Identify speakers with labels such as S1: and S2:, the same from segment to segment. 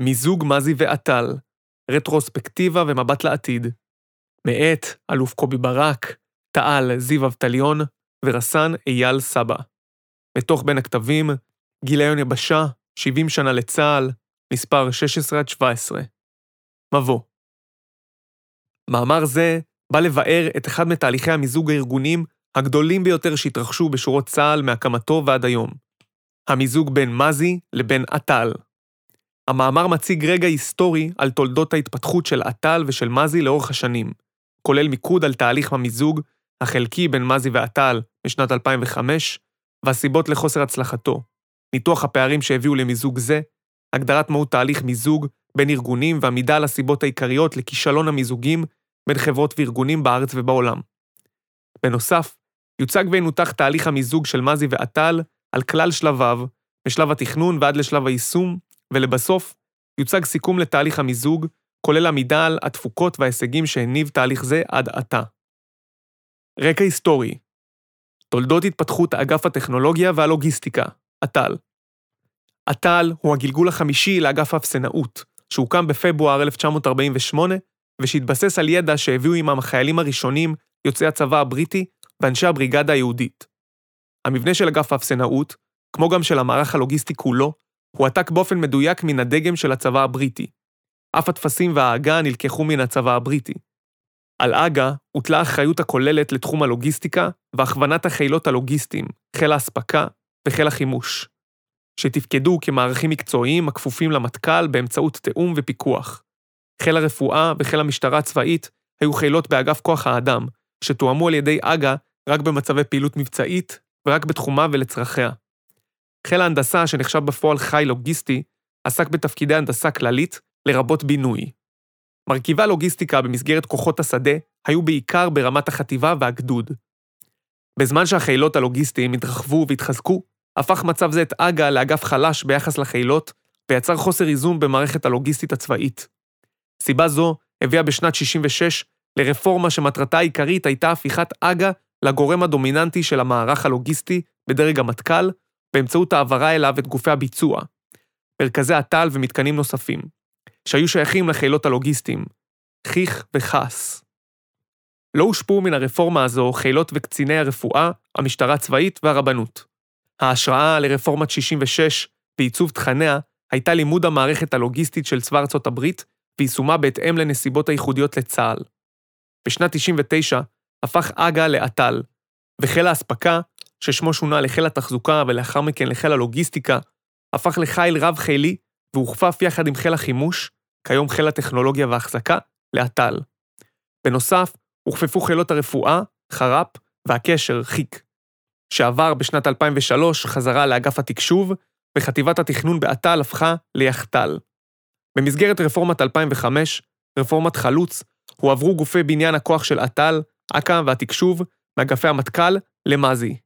S1: מיזוג מזי ועטל, רטרוספקטיבה ומבט לעתיד. מאת אלוף קובי ברק, תעל זיו אבטליון ורס"ן אייל סבא. מתוך בין הכתבים, גיליון יבשה, 70 שנה לצה"ל, מספר 16-17. מבוא מאמר זה בא לבאר את אחד מתהליכי המיזוג הארגונים הגדולים ביותר שהתרחשו בשורות צה"ל מהקמתו ועד היום. המיזוג בין מזי לבין עטל. המאמר מציג רגע היסטורי על תולדות ההתפתחות של עטל ושל מזי לאורך השנים, כולל מיקוד על תהליך המיזוג החלקי בין מזי ועטל משנת 2005, והסיבות לחוסר הצלחתו, ניתוח הפערים שהביאו למיזוג זה, הגדרת מהות תהליך מיזוג בין ארגונים ועמידה על הסיבות העיקריות לכישלון המיזוגים בין חברות וארגונים בארץ ובעולם. בנוסף, יוצג וינותח תהליך המיזוג של מזי ועטל על כלל שלביו, משלב התכנון ועד לשלב היישום, ולבסוף, יוצג סיכום לתהליך המיזוג, כולל עמידה על התפוקות וההישגים שהניב תהליך זה עד עתה. רקע היסטורי תולדות התפתחות אגף הטכנולוגיה והלוגיסטיקה, אט"ל. אט"ל הוא הגלגול החמישי לאגף האפסנאות, שהוקם בפברואר 1948, ושהתבסס על ידע שהביאו עמם החיילים הראשונים, יוצאי הצבא הבריטי ואנשי הבריגדה היהודית. המבנה של אגף האפסנאות, כמו גם של המערך הלוגיסטי כולו, הועתק באופן מדויק מן הדגם של הצבא הבריטי. אף הטפסים וההגה נלקחו מן הצבא הבריטי. על אג"א הוטלה האחריות הכוללת לתחום הלוגיסטיקה והכוונת החילות הלוגיסטיים, חיל האספקה וחיל החימוש, שתפקדו כמערכים מקצועיים הכפופים למטכ"ל באמצעות תיאום ופיקוח. חיל הרפואה וחיל המשטרה הצבאית היו חילות באגף כוח האדם, שתואמו על ידי אג"א רק במצבי פעילות מבצעית ורק בתחומה ולצרכיה. חיל ההנדסה, שנחשב בפועל חי לוגיסטי, עסק בתפקידי הנדסה כללית, לרבות בינוי. מרכיבי הלוגיסטיקה במסגרת כוחות השדה היו בעיקר ברמת החטיבה והגדוד. בזמן שהחילות הלוגיסטיים התרחבו והתחזקו, הפך מצב זה את אג"א לאגף חלש ביחס לחילות, ויצר חוסר איזון במערכת הלוגיסטית הצבאית. סיבה זו הביאה בשנת 66 לרפורמה שמטרתה העיקרית הייתה הפיכת אג"א לגורם הדומיננטי של המערך הלוגיסטי בדרג המטכ"ל, באמצעות העברה אליו את גופי הביצוע, מרכזי הטל ומתקנים נוספים, שהיו שייכים לחילות הלוגיסטיים, חיך וחס. לא הושפעו מן הרפורמה הזו חילות וקציני הרפואה, המשטרה הצבאית והרבנות. ההשראה לרפורמת 66 בעיצוב תכניה הייתה לימוד המערכת הלוגיסטית של צבא ארצות הברית ויישומה בהתאם לנסיבות הייחודיות לצה"ל. בשנת 99 הפך אג"א לאט"ל, וחיל האספקה, ששמו שונה לחיל התחזוקה ולאחר מכן לחיל הלוגיסטיקה, הפך לחיל רב-חילי והוכפף יחד עם חיל החימוש, כיום חיל הטכנולוגיה וההחזקה, לאט"ל. בנוסף, הוכפפו חילות הרפואה, חר"פ, והקשר, חיק, שעבר בשנת 2003 חזרה לאגף התקשוב, וחטיבת התכנון באט"ל הפכה ליחט"ל. במסגרת רפורמת 2005, רפורמת חלוץ, הועברו גופי בניין הכוח של אט"ל, אכ"א והתקשוב, מאגפי המטכ"ל למזי.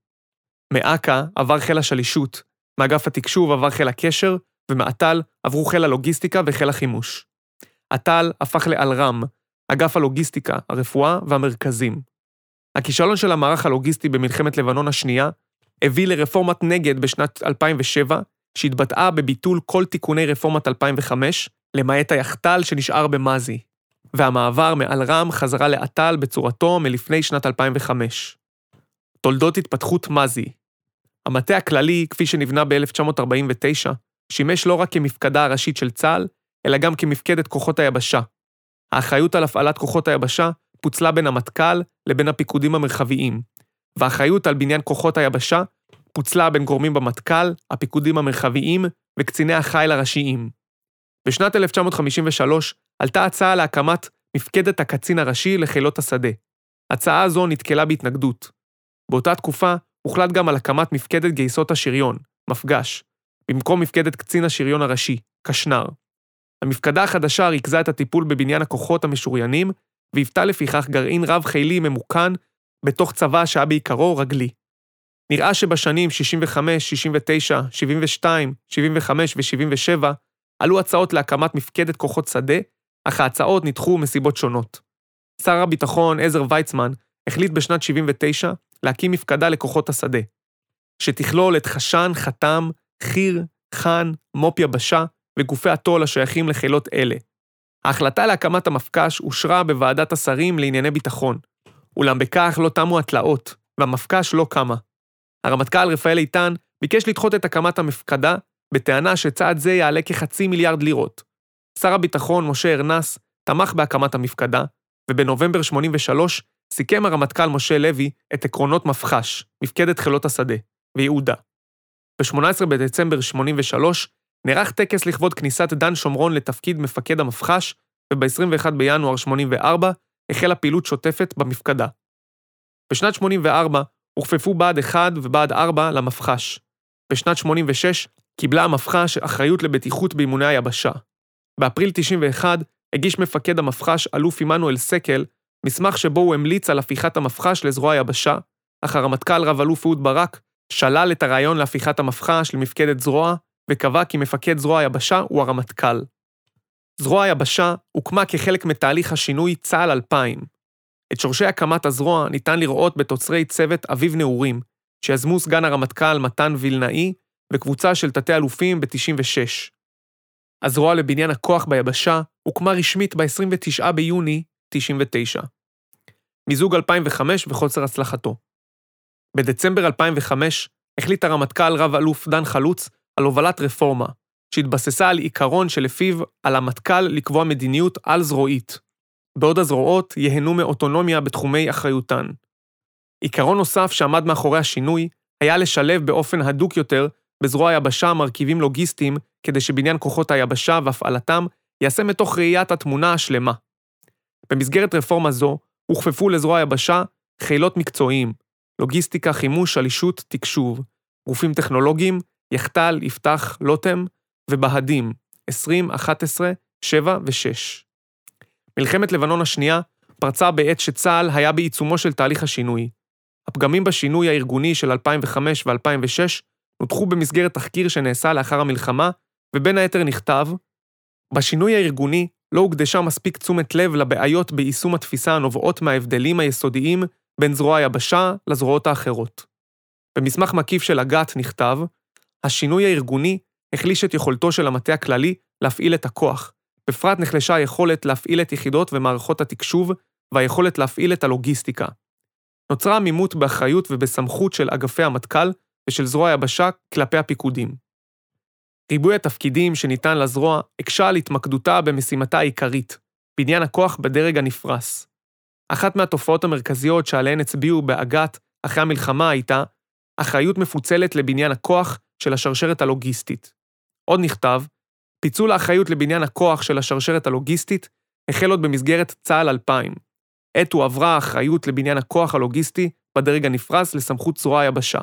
S1: מאכ"א עבר חיל השלישות, מאגף התקשוב עבר חיל הקשר, ומאט"ל עברו חיל הלוגיסטיקה וחיל החימוש. אט"ל הפך לאלרם, אגף הלוגיסטיקה, הרפואה והמרכזים. הכישלון של המערך הלוגיסטי במלחמת לבנון השנייה הביא לרפורמת נגד בשנת 2007, שהתבטאה בביטול כל תיקוני רפורמת 2005, למעט היחט"ל שנשאר במזי, והמעבר מאלרם חזרה לאט"ל בצורתו מלפני שנת 2005. תולדות התפתחות מזי המטה הכללי, כפי שנבנה ב-1949, שימש לא רק כמפקדה הראשית של צה"ל, אלא גם כמפקדת כוחות היבשה. האחריות על הפעלת כוחות היבשה פוצלה בין המטכ"ל לבין הפיקודים המרחביים, והאחריות על בניין כוחות היבשה פוצלה בין גורמים במטכ"ל, הפיקודים המרחביים וקציני החיל הראשיים. בשנת 1953 עלתה הצעה להקמת מפקדת הקצין הראשי לחילות השדה. הצעה זו נתקלה בהתנגדות. באותה תקופה הוחלט גם על הקמת מפקדת גייסות השריון, מפגש, במקום מפקדת קצין השריון הראשי, קשנר. המפקדה החדשה ריכזה את הטיפול בבניין הכוחות המשוריינים, והיוותה לפיכך גרעין רב-חילי ממוכן בתוך צבא שהיה בעיקרו רגלי. נראה שבשנים 65, 69, 72, 75 ו-77 עלו הצעות להקמת מפקדת כוחות שדה, אך ההצעות נדחו מסיבות שונות. שר הביטחון עזר ויצמן החליט בשנת 79 להקים מפקדה לכוחות השדה, שתכלול את חשן, חתם, חי"ר, חאן, מו"פ יבשה וגופי התו"ל השייכים לחילות אלה. ההחלטה להקמת המפק"ש אושרה בוועדת השרים לענייני ביטחון, אולם בכך לא תמו התלאות, והמפק"ש לא קמה. הרמטכ"ל רפאל איתן ביקש לדחות את הקמת המפקדה, בטענה שצעד זה יעלה כחצי מיליארד לירות. שר הביטחון משה ארנס תמך בהקמת המפקדה, ובנובמבר 83 סיכם הרמטכ"ל משה לוי את עקרונות מפח"ש, מפקדת חילות השדה, וייעודה. ב-18 בדצמבר 83 נערך טקס לכבוד כניסת דן שומרון לתפקיד מפקד המפח"ש, וב-21 בינואר 84 החלה פעילות שוטפת במפקדה. בשנת 84 הוכפפו בה"ד 1 ובה"ד 4 למפח"ש. בשנת 86 קיבלה המפח"ש אחריות לבטיחות באימוני היבשה. באפריל 91 הגיש מפקד המפח"ש, אלוף עמנואל סקל, מסמך שבו הוא המליץ על הפיכת המפח"ש לזרוע היבשה, אך הרמטכ"ל רב-אלוף אהוד ברק שלל את הרעיון להפיכת המפח"ש למפקדת זרוע, וקבע כי מפקד זרוע היבשה הוא הרמטכ"ל. זרוע היבשה הוקמה כחלק מתהליך השינוי צה"ל 2000. את שורשי הקמת הזרוע ניתן לראות בתוצרי צוות אביב נעורים, שיזמו סגן הרמטכ"ל מתן וילנאי וקבוצה של תתי-אלופים ב-96. הזרוע לבניין הכוח ביבשה הוקמה רשמית ב-29 ביוני 99. מיזוג 2005 וחוסר הצלחתו. בדצמבר 2005 החליט הרמטכ"ל רב-אלוף דן חלוץ על הובלת רפורמה, שהתבססה על עיקרון שלפיו על המטכ"ל לקבוע מדיניות על-זרועית, בעוד הזרועות ייהנו מאוטונומיה בתחומי אחריותן. עיקרון נוסף שעמד מאחורי השינוי היה לשלב באופן הדוק יותר בזרוע היבשה מרכיבים לוגיסטיים כדי שבניין כוחות היבשה והפעלתם ייעשה מתוך ראיית התמונה השלמה. במסגרת רפורמה זו הוכפפו לזרוע היבשה חילות מקצועיים, לוגיסטיקה, חימוש, שלישות, תקשוב, גופים טכנולוגיים, יחט"ל, יפתח, לוטם, ובהדים, 20, 11, 7 ו-6. מלחמת לבנון השנייה פרצה בעת שצה"ל היה בעיצומו של תהליך השינוי. הפגמים בשינוי הארגוני של 2005 ו-2006 נותחו במסגרת תחקיר שנעשה לאחר המלחמה, ובין היתר נכתב, בשינוי הארגוני לא הוקדשה מספיק תשומת לב לבעיות ביישום התפיסה הנובעות מההבדלים היסודיים בין זרוע היבשה לזרועות האחרות. במסמך מקיף של אג"ת נכתב, השינוי הארגוני החליש את יכולתו של המטה הכללי להפעיל את הכוח, בפרט נחלשה היכולת להפעיל את יחידות ומערכות התקשוב והיכולת להפעיל את הלוגיסטיקה. נוצרה עמימות באחריות ובסמכות של אגפי המטכ"ל ושל זרוע היבשה כלפי הפיקודים. ריבוי התפקידים שניתן לזרוע הקשה על התמקדותה במשימתה העיקרית, בניין הכוח בדרג הנפרס. אחת מהתופעות המרכזיות שעליהן הצביעו באג"ת אחרי המלחמה הייתה אחריות מפוצלת לבניין הכוח של השרשרת הלוגיסטית. עוד נכתב, פיצול האחריות לבניין הכוח של השרשרת הלוגיסטית החל עוד במסגרת צה"ל 2000. עת הועברה האחריות לבניין הכוח הלוגיסטי בדרג הנפרס לסמכות זרוע היבשה.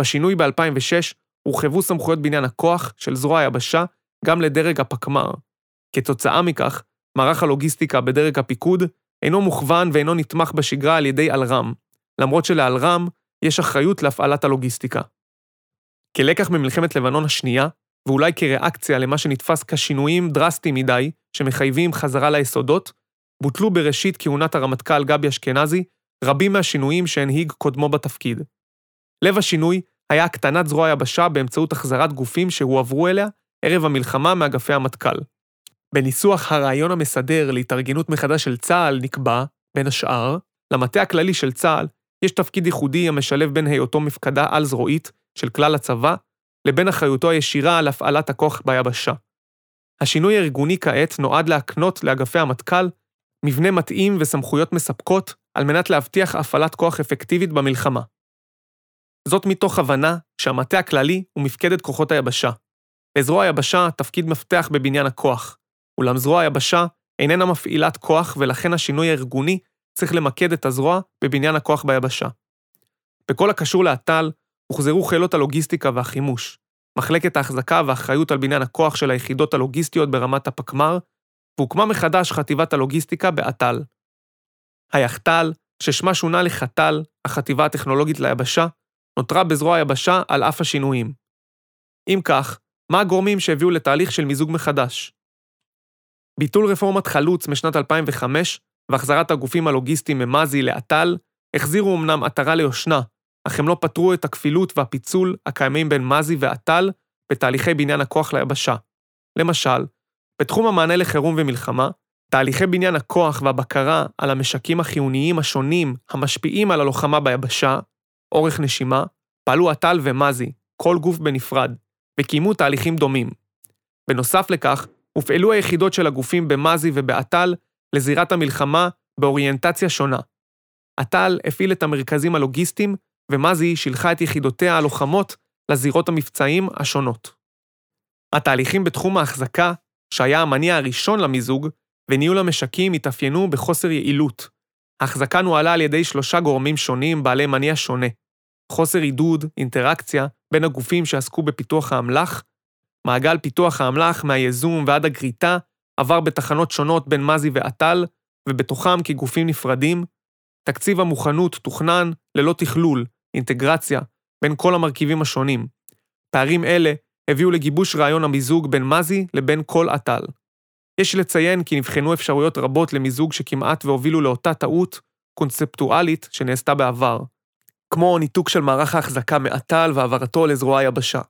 S1: בשינוי ב-2006 הורחבו סמכויות בניין הכוח של זרוע היבשה גם לדרג הפקמ"ר. כתוצאה מכך, מערך הלוגיסטיקה בדרג הפיקוד אינו מוכוון ואינו נתמך בשגרה על ידי אלר"ם, למרות שלאלר"ם יש אחריות להפעלת הלוגיסטיקה. כלקח ממלחמת לבנון השנייה, ואולי כריאקציה למה שנתפס כשינויים דרסטיים מדי, שמחייבים חזרה ליסודות, בוטלו בראשית כהונת הרמטכ"ל גבי אשכנזי רבים מהשינויים שהנהיג קודמו בתפקיד. לב השינוי היה הקטנת זרוע היבשה באמצעות החזרת גופים שהועברו אליה ערב המלחמה מאגפי המטכ"ל. בניסוח הרעיון המסדר להתארגנות מחדש של צה"ל נקבע, בין השאר, למטה הכללי של צה"ל יש תפקיד ייחודי המשלב בין היותו מפקדה על-זרועית של כלל הצבא, לבין אחריותו הישירה על הפעלת הכוח ביבשה. השינוי הארגוני כעת נועד להקנות לאגפי המטכ"ל מבנה מתאים וסמכויות מספקות על מנת להבטיח הפעלת כוח אפקטיבית במלחמה. זאת מתוך הבנה שהמטה הכללי הוא מפקדת כוחות היבשה. לזרוע היבשה תפקיד מפתח בבניין הכוח, אולם זרוע היבשה איננה מפעילת כוח ולכן השינוי הארגוני צריך למקד את הזרוע בבניין הכוח ביבשה. בכל הקשור לאט"ל, הוחזרו חילות הלוגיסטיקה והחימוש, מחלקת ההחזקה והאחריות על בניין הכוח של היחידות הלוגיסטיות ברמת הפקמ"ר, והוקמה מחדש חטיבת הלוגיסטיקה באט"ל. היחט"ל, ששמה שונה לחט"ל, החטיבה הטכנולוגית ליבשה, נותרה בזרוע היבשה על אף השינויים. אם כך, מה הגורמים שהביאו לתהליך של מיזוג מחדש? ביטול רפורמת חלוץ משנת 2005 והחזרת הגופים הלוגיסטיים ממזי לאט"ל החזירו אמנם עטרה ליושנה, אך הם לא פתרו את הכפילות והפיצול הקיימים בין מזי ואט"ל בתהליכי בניין הכוח ליבשה. למשל, בתחום המענה לחירום ומלחמה, תהליכי בניין הכוח והבקרה על המשקים החיוניים השונים המשפיעים על הלוחמה ביבשה, אורך נשימה, פעלו עטל ומזי, כל גוף בנפרד, וקיימו תהליכים דומים. בנוסף לכך, הופעלו היחידות של הגופים במזי ובעטל לזירת המלחמה באוריינטציה שונה. עטל הפעיל את המרכזים הלוגיסטיים, ומזי שילחה את יחידותיה הלוחמות לזירות המבצעיים השונות. התהליכים בתחום ההחזקה, שהיה המניע הראשון למיזוג, וניהול המשקים התאפיינו בחוסר יעילות. ההחזקה נוהלה על ידי שלושה גורמים שונים בעלי מניע שונה. חוסר עידוד, אינטראקציה, בין הגופים שעסקו בפיתוח האמל"ח, מעגל פיתוח האמל"ח מהייזום ועד הגריטה עבר בתחנות שונות בין מזי ועטל, ובתוכם כגופים נפרדים. תקציב המוכנות תוכנן ללא תכלול, אינטגרציה, בין כל המרכיבים השונים. פערים אלה הביאו לגיבוש רעיון המיזוג בין מזי לבין כל עטל. יש לציין כי נבחנו אפשרויות רבות למיזוג שכמעט והובילו לאותה טעות קונספטואלית שנעשתה בעבר, כמו ניתוק של מערך ההחזקה מעטל והעברתו לזרוע היבשה.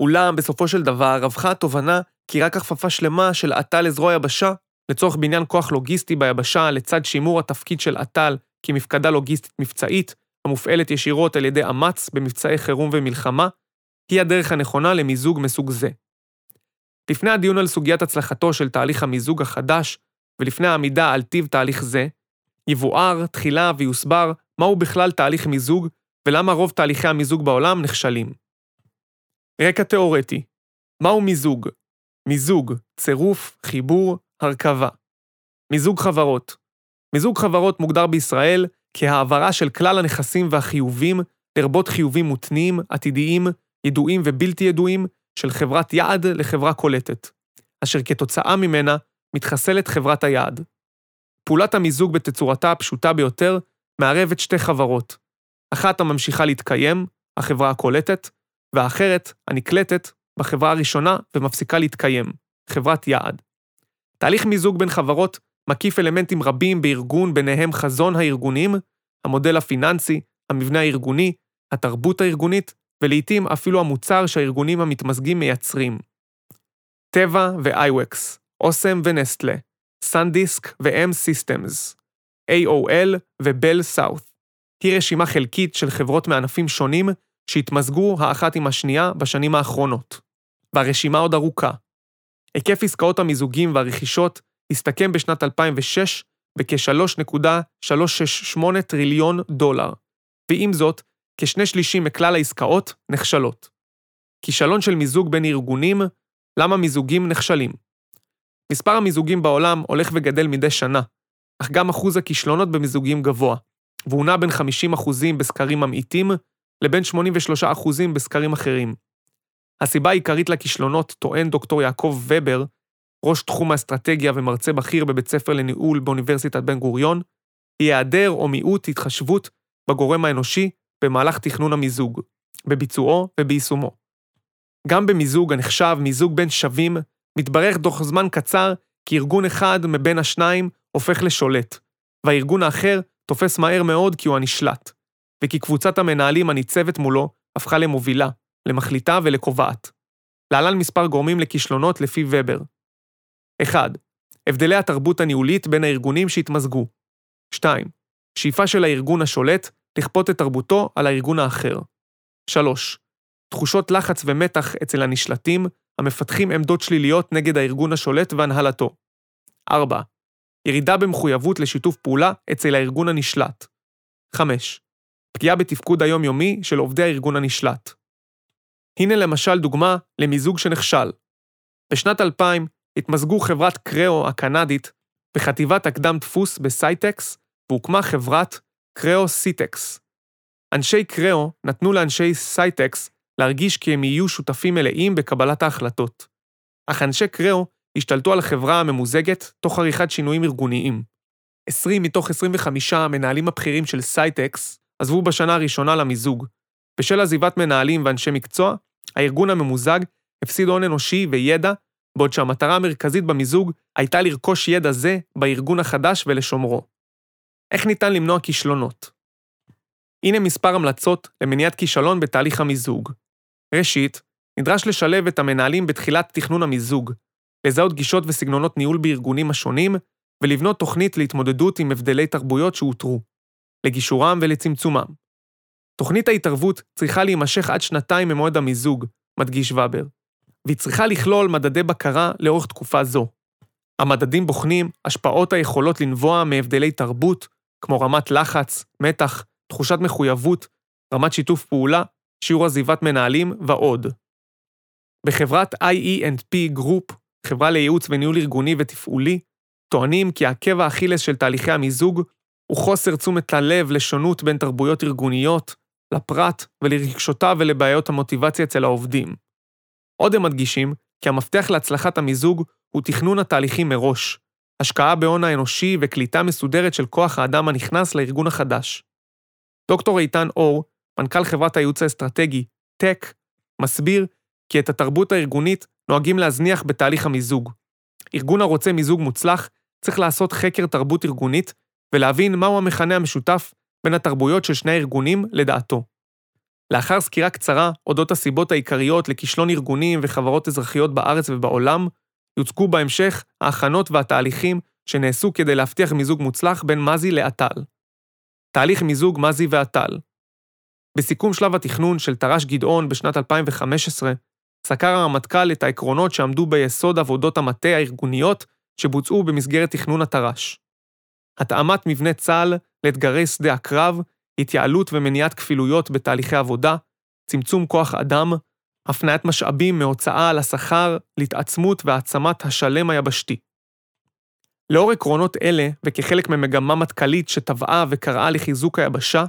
S1: אולם בסופו של דבר רווחה התובנה כי רק הכפפה שלמה של עטל לזרוע יבשה, לצורך בניין כוח לוגיסטי ביבשה לצד שימור התפקיד של עטל כמפקדה לוגיסטית מבצעית, המופעלת ישירות על ידי אמ"ץ במבצעי חירום ומלחמה, היא הדרך הנכונה למיזוג מסוג זה. לפני הדיון על סוגיית הצלחתו של תהליך המיזוג החדש, ולפני העמידה על טיב תהליך זה, יבואר תחילה ויוסבר מהו בכלל תהליך מיזוג ולמה רוב תהליכי המיזוג בעולם נכשלים. רקע תאורטי מהו מיזוג? מיזוג, צירוף, חיבור, הרכבה. מיזוג חברות מיזוג חברות מוגדר בישראל כהעברה של כלל הנכסים והחיובים, לרבות חיובים מותנים, עתידיים, ידועים ובלתי ידועים, של חברת יעד לחברה קולטת, אשר כתוצאה ממנה מתחסלת חברת היעד. פעולת המיזוג בתצורתה הפשוטה ביותר מערבת שתי חברות, אחת הממשיכה להתקיים, החברה הקולטת, והאחרת, הנקלטת, בחברה הראשונה ומפסיקה להתקיים, חברת יעד. תהליך מיזוג בין חברות מקיף אלמנטים רבים בארגון, ביניהם חזון הארגונים, המודל הפיננסי, המבנה הארגוני, התרבות הארגונית, ולעיתים אפילו המוצר שהארגונים המתמזגים מייצרים. טבע ו-iWEX, אוסם ונסטלה, סנדיסק ו-M Systems, AOL ובל סאות'. היא רשימה חלקית של חברות מענפים שונים שהתמזגו האחת עם השנייה בשנים האחרונות. והרשימה עוד ארוכה. היקף עסקאות המיזוגים והרכישות הסתכם בשנת 2006 בכ-3.368 טריליון דולר, ועם זאת, כשני שלישים מכלל העסקאות נכשלות. כישלון של מיזוג בין ארגונים, למה מיזוגים נכשלים? מספר המיזוגים בעולם הולך וגדל מדי שנה, אך גם אחוז הכישלונות במיזוגים גבוה, והוא נע בין 50% בסקרים ממעיטים לבין 83% בסקרים אחרים. הסיבה העיקרית לכישלונות, טוען דוקטור יעקב ובר, ראש תחום האסטרטגיה ומרצה בכיר בבית ספר לניהול באוניברסיטת בן גוריון, היא היעדר או מיעוט התחשבות בגורם האנושי במהלך תכנון המיזוג, בביצועו וביישומו. גם במיזוג הנחשב מיזוג בין שווים, מתברך תוך זמן קצר כי ארגון אחד מבין השניים הופך לשולט, והארגון האחר תופס מהר מאוד כי הוא הנשלט, וכי קבוצת המנהלים הניצבת מולו הפכה למובילה, למחליטה ולקובעת. להלן מספר גורמים לכישלונות לפי ובר. 1. הבדלי התרבות הניהולית בין הארגונים שהתמזגו. 2. שאיפה של הארגון השולט לכפות את תרבותו על הארגון האחר. 3. תחושות לחץ ומתח אצל הנשלטים, המפתחים עמדות שליליות נגד הארגון השולט והנהלתו. 4. ירידה במחויבות לשיתוף פעולה אצל הארגון הנשלט. 5. פגיעה בתפקוד היומיומי של עובדי הארגון הנשלט. הנה למשל דוגמה למיזוג שנכשל. בשנת 2000 התמזגו חברת Creo הקנדית בחטיבת הקדם דפוס ב Scitex, והוקמה חברת Creo Scitex. אנשי Creo נתנו לאנשי Scitex להרגיש כי הם יהיו שותפים מלאים בקבלת ההחלטות. אך אנשי Creo השתלטו על החברה הממוזגת תוך עריכת שינויים ארגוניים. 20 מתוך 25 המנהלים הבכירים של Scitex עזבו בשנה הראשונה למיזוג. בשל עזיבת מנהלים ואנשי מקצוע, הארגון הממוזג הפסיד הון אנושי וידע, בעוד שהמטרה המרכזית במיזוג הייתה לרכוש ידע זה בארגון החדש ולשומרו. איך ניתן למנוע כישלונות? הנה מספר המלצות למניעת כישלון בתהליך המיזוג. ראשית, נדרש לשלב את המנהלים בתחילת תכנון המיזוג, לזהות גישות וסגנונות ניהול בארגונים השונים, ולבנות תוכנית להתמודדות עם הבדלי תרבויות שאותרו, לגישורם ולצמצומם. תוכנית ההתערבות צריכה להימשך עד שנתיים ממועד המיזוג, מדגיש ואבר, והיא צריכה לכלול מדדי בקרה לאורך תקופה זו. המדדים בוחנים השפעות היכולות לנבוע מהבדלי תרבות, כמו רמת לחץ, מתח, תחושת מחויבות, רמת שיתוף פעולה, שיעור עזיבת מנהלים ועוד. בחברת IE&P Group, חברה לייעוץ וניהול ארגוני ותפעולי, טוענים כי עקב האכילס של תהליכי המיזוג הוא חוסר תשומת הלב לשונות בין תרבויות ארגוניות, לפרט ולרגשותיו ולבעיות המוטיבציה אצל העובדים. עוד הם מדגישים כי המפתח להצלחת המיזוג הוא תכנון התהליכים מראש, השקעה בהון האנושי וקליטה מסודרת של כוח האדם הנכנס לארגון החדש. דוקטור איתן אור, מנכ"ל חברת הייעוץ האסטרטגי, טק, מסביר כי את התרבות הארגונית נוהגים להזניח בתהליך המיזוג. ארגון הרוצה מיזוג מוצלח צריך לעשות חקר תרבות ארגונית ולהבין מהו המכנה המשותף בין התרבויות של שני הארגונים לדעתו. לאחר סקירה קצרה אודות הסיבות העיקריות לכישלון ארגונים וחברות אזרחיות בארץ ובעולם, יוצגו בהמשך ההכנות והתהליכים שנעשו כדי להבטיח מיזוג מוצלח בין מזי לאט"ל. תהליך מיזוג מזי ואט"ל בסיכום שלב התכנון של תר"ש גדעון בשנת 2015, סקר הרמטכ"ל את העקרונות שעמדו ביסוד עבודות המטה הארגוניות שבוצעו במסגרת תכנון התר"ש. התאמת מבנה צה"ל לאתגרי שדה הקרב, התייעלות ומניעת כפילויות בתהליכי עבודה, צמצום כוח אדם, הפניית משאבים מהוצאה על השכר להתעצמות והעצמת השלם היבשתי. לאור עקרונות אלה, וכחלק ממגמה מטכ"לית שטבעה וקראה לחיזוק היבשה,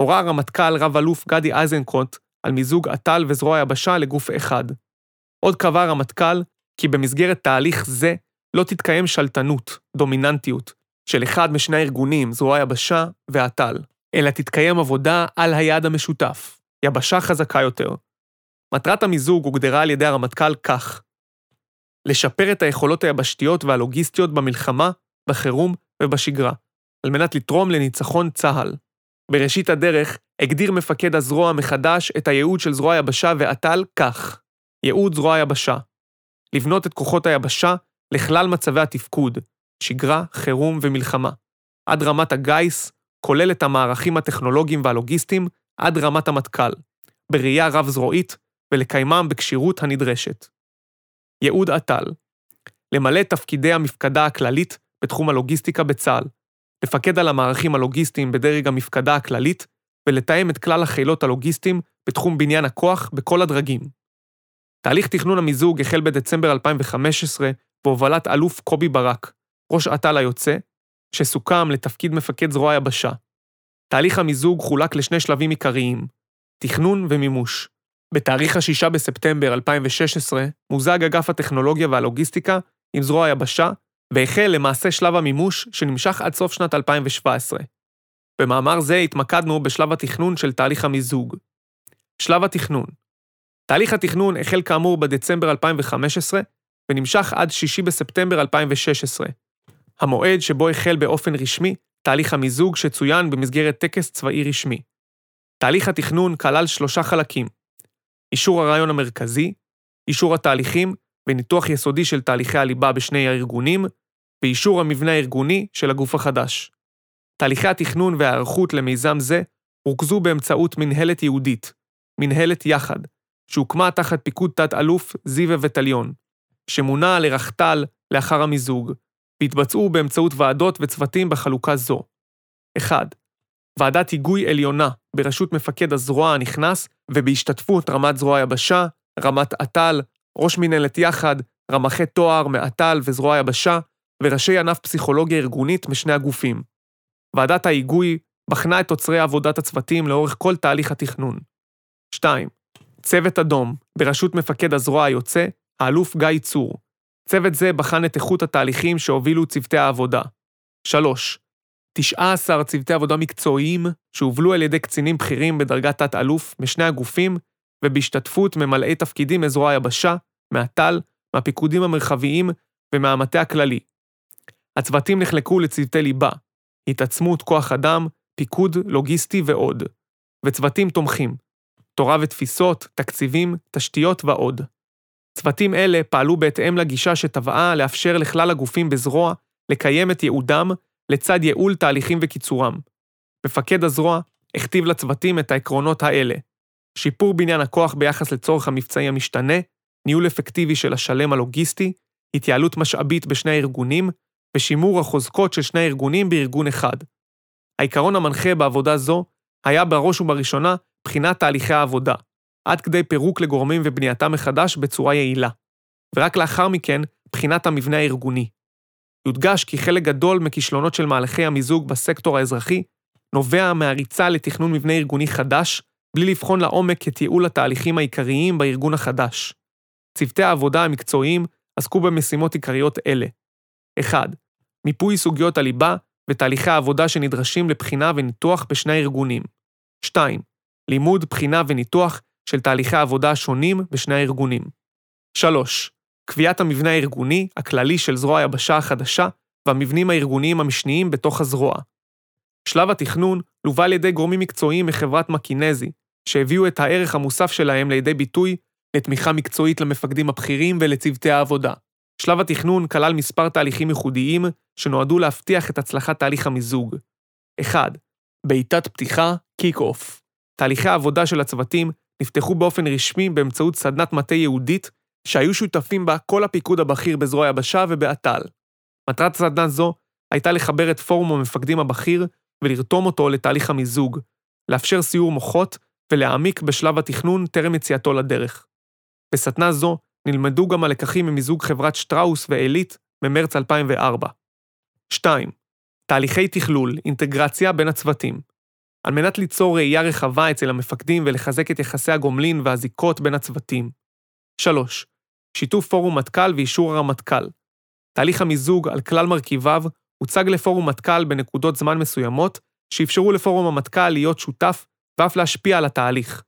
S1: הורה הרמטכ"ל רב-אלוף גדי איזנקוט על מיזוג אט"ל וזרוע היבשה לגוף אחד. עוד קבע הרמטכ"ל כי במסגרת תהליך זה לא תתקיים שלטנות, דומיננטיות, של אחד משני הארגונים, זרוע היבשה ואט"ל, אלא תתקיים עבודה על היעד המשותף, יבשה חזקה יותר. מטרת המיזוג הוגדרה על ידי הרמטכ"ל כך: לשפר את היכולות היבשתיות והלוגיסטיות במלחמה, בחירום ובשגרה, על מנת לתרום לניצחון צה"ל. בראשית הדרך הגדיר מפקד הזרוע מחדש את הייעוד של זרוע היבשה ואט"ל כך: ייעוד זרוע היבשה. לבנות את כוחות היבשה לכלל מצבי התפקוד, שגרה, חירום ומלחמה, עד רמת הגיס, כולל את המערכים הטכנולוגיים והלוגיסטיים, עד רמת המטכ"ל, בראייה רב-זרועית ולקיימם בכשירות הנדרשת. ייעוד אט"ל למלא תפקידי המפקדה הכללית בתחום הלוגיסטיקה בצה"ל, לפקד על המערכים הלוגיסטיים בדרג המפקדה הכללית ולתאם את כלל החילות הלוגיסטיים בתחום בניין הכוח בכל הדרגים. תהליך תכנון המיזוג החל בדצמבר 2015 בהובלת אלוף קובי ברק, ראש אט"ל היוצא, שסוכם לתפקיד מפקד זרוע היבשה. תהליך המיזוג חולק לשני שלבים עיקריים, תכנון ומימוש. בתאריך ה-6 בספטמבר 2016 מוזג אגף הטכנולוגיה והלוגיסטיקה עם זרוע היבשה, והחל למעשה שלב המימוש שנמשך עד סוף שנת 2017. במאמר זה התמקדנו בשלב התכנון של תהליך המיזוג. שלב התכנון תהליך התכנון החל כאמור בדצמבר 2015 ונמשך עד 6 בספטמבר 2016. המועד שבו החל באופן רשמי תהליך המיזוג שצוין במסגרת טקס צבאי רשמי. תהליך התכנון כלל שלושה חלקים אישור הרעיון המרכזי, אישור התהליכים וניתוח יסודי של תהליכי הליבה בשני הארגונים, ואישור המבנה הארגוני של הגוף החדש. תהליכי התכנון וההיערכות למיזם זה רוכזו באמצעות מנהלת ייעודית, מנהלת יחד, שהוקמה תחת פיקוד תת-אלוף זיו וטליון, שמונה לרחטל לאחר המיזוג, והתבצעו באמצעות ועדות וצוותים בחלוקה זו. 1. ועדת היגוי עליונה בראשות מפקד הזרוע הנכנס ובהשתתפות רמת זרוע היבשה, רמת אט"ל, ראש מנהלת יחד, רמחי תואר מאט"ל וזרוע היבשה, וראשי ענף פסיכולוגיה ארגונית משני הגופים. ועדת ההיגוי בחנה את תוצרי עבודת הצוותים לאורך כל תהליך התכנון. 2. צוות אדום, בראשות מפקד הזרוע היוצא, האלוף גיא צור. צוות זה בחן את איכות התהליכים שהובילו צוותי העבודה. 3. 19 צוותי עבודה מקצועיים שהובלו על ידי קצינים בכירים בדרגת תת-אלוף משני הגופים ובהשתתפות ממלאי תפקידים מזרוע היבשה, מהט"ל, מהפיקודים המרחביים ומהמטה הכללי. הצוותים נחלקו לצוותי ליבה, התעצמות כוח אדם, פיקוד לוגיסטי ועוד, וצוותים תומכים, תורה ותפיסות, תקציבים, תשתיות ועוד. צוותים אלה פעלו בהתאם לגישה שטבעה לאפשר לכלל הגופים בזרוע לקיים את ייעודם לצד ייעול תהליכים וקיצורם. מפקד הזרוע הכתיב לצוותים את העקרונות האלה שיפור בניין הכוח ביחס לצורך המבצעי המשתנה, ניהול אפקטיבי של השלם הלוגיסטי, התייעלות משאבית בשני הארגונים, ושימור החוזקות של שני הארגונים בארגון אחד. העיקרון המנחה בעבודה זו היה בראש ובראשונה בחינת תהליכי העבודה, עד כדי פירוק לגורמים ובנייתם מחדש בצורה יעילה, ורק לאחר מכן בחינת המבנה הארגוני. יודגש כי חלק גדול מכישלונות של מהלכי המיזוג בסקטור האזרחי נובע מהריצה לתכנון מבנה ארגוני חדש, בלי לבחון לעומק את ייעול התהליכים העיקריים בארגון החדש. צוותי העבודה המקצועיים עסקו במשימות עיקריות אלה 1. מיפוי סוגיות הליבה ותהליכי העבודה שנדרשים לבחינה וניתוח בשני הארגונים. 2. לימוד, בחינה וניתוח של תהליכי העבודה השונים בשני הארגונים. 3. קביעת המבנה הארגוני הכללי של זרוע היבשה החדשה והמבנים הארגוניים המשניים בתוך הזרוע. שלב התכנון לווה על ידי גורמים מקצועיים מחברת מקינזי, שהביאו את הערך המוסף שלהם לידי ביטוי לתמיכה מקצועית למפקדים הבכירים ולצוותי העבודה. שלב התכנון כלל מספר תהליכים ייחודיים שנועדו להבטיח את הצלחת תהליך המיזוג. 1. בעיטת פתיחה, kick-off. תהליכי העבודה של הצוותים נפתחו באופן רשמי באמצעות סדנת מטה ייעודית, שהיו שותפים בה כל הפיקוד הבכיר בזרוע היבשה ובאט"ל. מטרת סדנה זו הייתה לחבר את פורום המפקדים הבכיר ולרתום אותו לתהליך המיזוג, לאפשר סיור מוחות ולהעמיק בשלב התכנון טרם יציאתו לדרך. בסדנה זו נלמדו גם הלקחים ממיזוג חברת שטראוס ועילית ממרץ 2004. 2. תהליכי תכלול, אינטגרציה בין הצוותים. על מנת ליצור ראייה רחבה אצל המפקדים ולחזק את יחסי הגומלין והזיקות בין הצוותים. 3. שיתוף פורום מטכ"ל ואישור הרמטכ"ל. תהליך המיזוג על כלל מרכיביו הוצג לפורום מטכ"ל בנקודות זמן מסוימות, שאפשרו לפורום המטכ"ל להיות שותף ואף להשפיע על התהליך.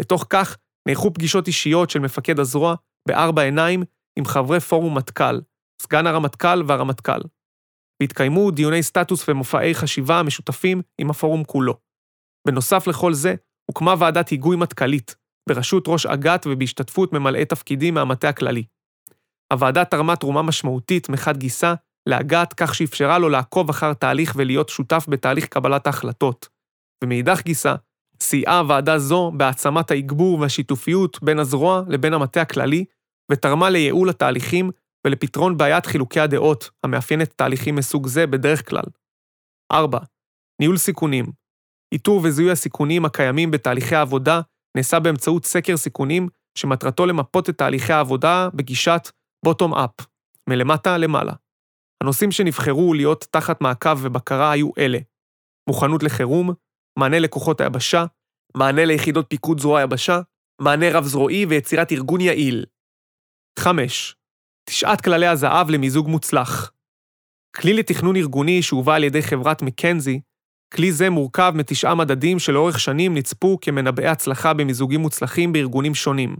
S1: בתוך כך, נערכו פגישות אישיות של מפקד הזרוע בארבע עיניים עם חברי פורום מטכ"ל, סגן הרמטכ"ל והרמטכ"ל. והתקיימו דיוני סטטוס ומופעי חשיבה המשותפים עם הפורום כולו. בנוסף לכל זה, הוקמה ועדת היגוי מטכ"לית, בראשות ראש אג"ת ובהשתתפות ממלאי תפקידים מהמטה הכללי. הוועדה תרמה תרומה משמעותית מחד גיסא לאג"ת כך שאפשרה לו לעקוב אחר תהליך ולהיות שותף בתהליך קבלת ההחלטות, ומאידך גיסא, סייעה ועדה זו בהעצמת האגבור והשיתופיות בין הזרוע לבין המטה הכללי, ותרמה לייעול התהליכים ולפתרון בעיית חילוקי הדעות המאפיינת תהליכים מסוג זה בדרך כלל. 4. ניהול סיכונים. איתור וזיהוי הסיכונים הקיימים בתהליכי העבודה נעשה באמצעות סקר סיכונים שמטרתו למפות את תהליכי העבודה בגישת bottom-up, מלמטה למעלה. הנושאים שנבחרו להיות תחת מעקב ובקרה היו אלה מוכנות לחירום, מענה לכוחות היבשה, מענה ליחידות פיקוד זרוע היבשה, מענה רב-זרועי ויצירת ארגון יעיל. 5. תשעת כללי הזהב למיזוג מוצלח. כלי לתכנון ארגוני שהובא על ידי חברת מקנזי, כלי זה מורכב מתשעה מדדים שלאורך שנים נצפו כמנבאי הצלחה במיזוגים מוצלחים בארגונים שונים.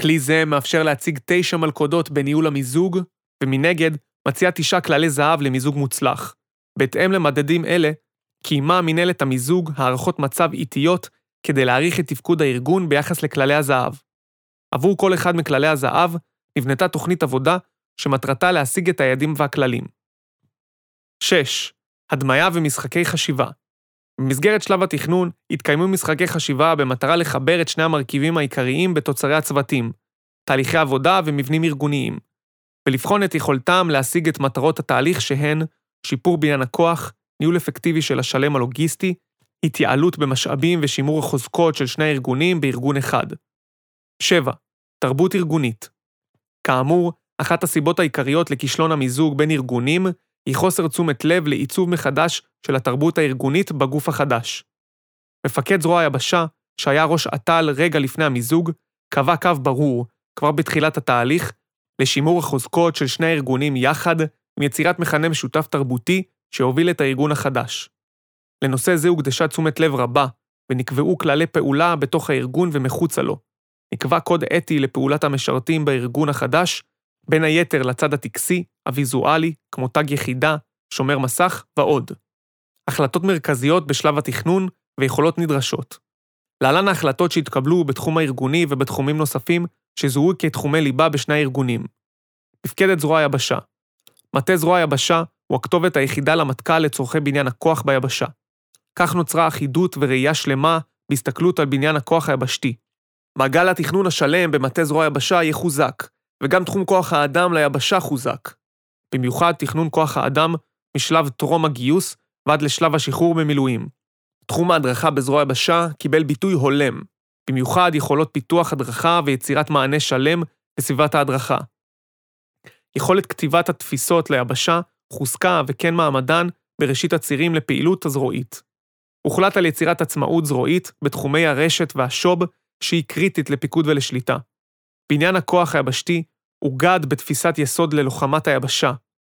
S1: כלי זה מאפשר להציג תשע מלכודות בניהול המיזוג, ומנגד, מציע תשעה כללי זהב למיזוג מוצלח. בהתאם למדדים אלה, קיימה מנהלת המיזוג הערכות מצב איטיות כדי להעריך את תפקוד הארגון ביחס לכללי הזהב. עבור כל אחד מכללי הזהב נבנתה תוכנית עבודה שמטרתה להשיג את היעדים והכללים. 6. הדמיה ומשחקי חשיבה. במסגרת שלב התכנון התקיימו משחקי חשיבה במטרה לחבר את שני המרכיבים העיקריים בתוצרי הצוותים, תהליכי עבודה ומבנים ארגוניים, ולבחון את יכולתם להשיג את מטרות התהליך שהן שיפור בניין הכוח, ניהול אפקטיבי של השלם הלוגיסטי, התייעלות במשאבים ושימור החוזקות של שני הארגונים בארגון אחד. 7. תרבות ארגונית. כאמור, אחת הסיבות העיקריות לכישלון המיזוג בין ארגונים היא חוסר תשומת לב לעיצוב מחדש של התרבות הארגונית בגוף החדש. מפקד זרוע היבשה, שהיה ראש אט"ל רגע לפני המיזוג, קבע קו ברור, כבר בתחילת התהליך, לשימור החוזקות של שני הארגונים יחד, עם יצירת מכנה משותף תרבותי שהוביל את הארגון החדש. לנושא זה הוקדשה תשומת לב רבה, ונקבעו כללי פעולה בתוך הארגון ומחוצה לו. נקבע קוד אתי לפעולת המשרתים בארגון החדש, בין היתר לצד הטקסי, הוויזואלי, כמו תג יחידה, שומר מסך ועוד. החלטות מרכזיות בשלב התכנון ויכולות נדרשות. להלן ההחלטות שהתקבלו בתחום הארגוני ובתחומים נוספים שזוהו כתחומי ליבה בשני הארגונים. מפקדת זרוע היבשה מטה זרוע היבשה הוא הכתובת היחידה למטכ"ל לצורכי בניין הכוח ביבשה. כך נוצרה אחידות וראייה שלמה בהסתכלות על בניין הכוח היבשתי. מעגל התכנון השלם במטה זרוע היבשה יחוזק, וגם תחום כוח האדם ליבשה חוזק. במיוחד תכנון כוח האדם משלב טרום הגיוס ועד לשלב השחרור במילואים. תחום ההדרכה בזרוע היבשה קיבל ביטוי הולם, במיוחד יכולות פיתוח הדרכה ויצירת מענה שלם בסביבת ההדרכה. יכולת כתיבת התפיסות ליבשה חוזקה וכן מעמדן בראשית הצירים לפעילות הזרועית. הוחלט על יצירת עצמאות זרועית בתחומי הרשת והשוב שהיא קריטית לפיקוד ולשליטה. בניין הכוח היבשתי אוגד בתפיסת יסוד ללוחמת היבשה,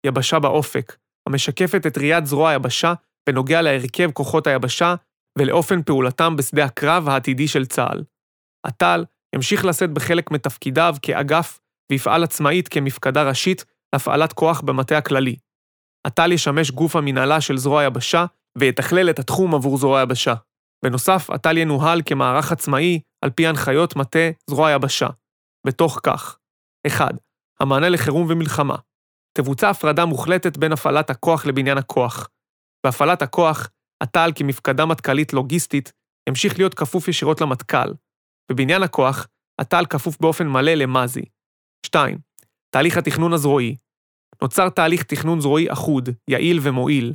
S1: יבשה באופק, המשקפת את ראיית זרוע היבשה בנוגע להרכב כוחות היבשה ולאופן פעולתם בשדה הקרב העתידי של צה"ל. הט"ל ימשיך לשאת בחלק מתפקידיו כאגף ויפעל עצמאית כמפקדה ראשית להפעלת כוח במטה הכללי. הט"ל ישמש גוף המנהלה של זרוע היבשה ויתכלל את התחום עבור זרוע היבשה. בנוסף, הט"ל ינוהל כמערך עצמאי על פי הנחיות מטה זרוע היבשה. בתוך כך 1. המענה לחירום ומלחמה. תבוצע הפרדה מוחלטת בין הפעלת הכוח לבניין הכוח. בהפעלת הכוח, הט"ל כמפקדה מטכ"לית לוגיסטית ימשיך להיות כפוף ישירות למטכ"ל. בבניין הכוח, הט"ל כפוף באופן מלא למז"י. 2. תהליך התכנון הזרועי. נוצר תהליך תכנון זרועי אחוד, יעיל ומועיל,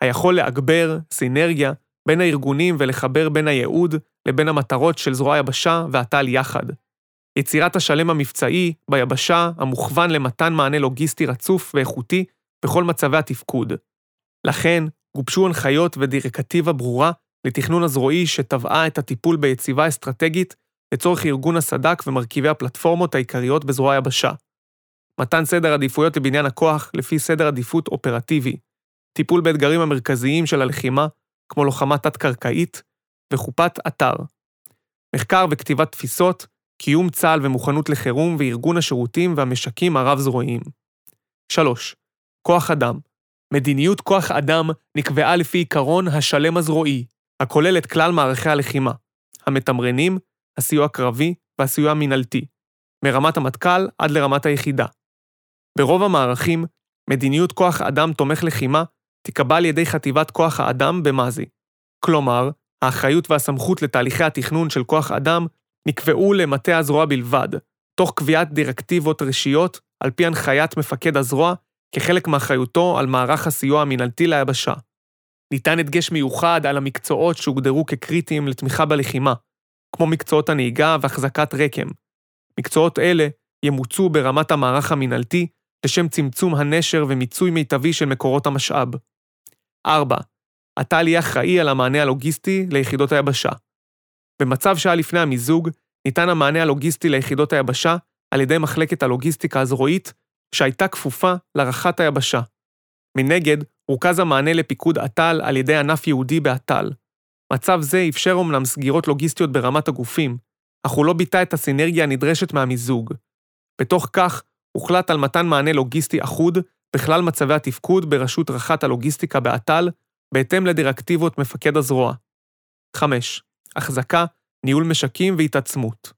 S1: היכול להגבר סינרגיה בין הארגונים ולחבר בין הייעוד לבין המטרות של זרוע היבשה והט"ל יחד. יצירת השלם המבצעי ביבשה המוכוון למתן מענה לוגיסטי רצוף ואיכותי בכל מצבי התפקוד. לכן, גובשו הנחיות ודירקטיבה ברורה לתכנון הזרועי שטבעה את הטיפול ביציבה אסטרטגית לצורך ארגון הסד"כ ומרכיבי הפלטפורמות העיקריות בזרוע היבשה. מתן סדר עדיפויות לבניין הכוח לפי סדר עדיפות אופרטיבי, טיפול באתגרים המרכזיים של הלחימה, כמו לוחמה תת-קרקעית, וחופת אתר. מחקר וכתיבת תפיסות, קיום צה"ל ומוכנות לחירום וארגון השירותים והמשקים הרב-זרועיים. 3. כוח אדם. מדיניות כוח אדם נקבעה לפי עיקרון השלם הזרועי, הכולל את כלל מערכי הלחימה, המתמרנים, הסיוע הקרבי והסיוע המינהלתי, מרמת המטכ"ל עד לרמת היחידה. ברוב המערכים, מדיניות כוח אדם תומך לחימה תיקבע על ידי חטיבת כוח האדם במז"י. כלומר, האחריות והסמכות לתהליכי התכנון של כוח אדם נקבעו למטה הזרוע בלבד, תוך קביעת דירקטיבות ראשיות על פי הנחיית מפקד הזרוע כחלק מאחריותו על מערך הסיוע המינהלתי ליבשה. ניתן הדגש מיוחד על המקצועות שהוגדרו כקריטיים לתמיכה בלחימה, כמו מקצועות הנהיגה והחזקת רקם. מקצועות אלה ימוצו ברמת המערך המינהלתי לשם צמצום הנשר ומיצוי מיטבי של מקורות המשאב. 4. אתה יהיה אחראי על המענה הלוגיסטי ליחידות היבשה. במצב שהיה לפני המיזוג, ניתן המענה הלוגיסטי ליחידות היבשה על ידי מחלקת הלוגיסטיקה הזרועית, שהייתה כפופה לרח"ט היבשה. מנגד, רוכז המענה לפיקוד אט"ל על ידי ענף יהודי באט"ל. מצב זה אפשר אומנם סגירות לוגיסטיות ברמת הגופים, אך הוא לא ביטא את הסינרגיה הנדרשת מהמיזוג. בתוך כך, הוחלט על מתן מענה לוגיסטי אחוד בכלל מצבי התפקוד בראשות רח"ט הלוגיסטיקה באט"ל, בהתאם לדירקטיבות מפקד הזרוע. 5. החזקה, ניהול משקים והתעצמות.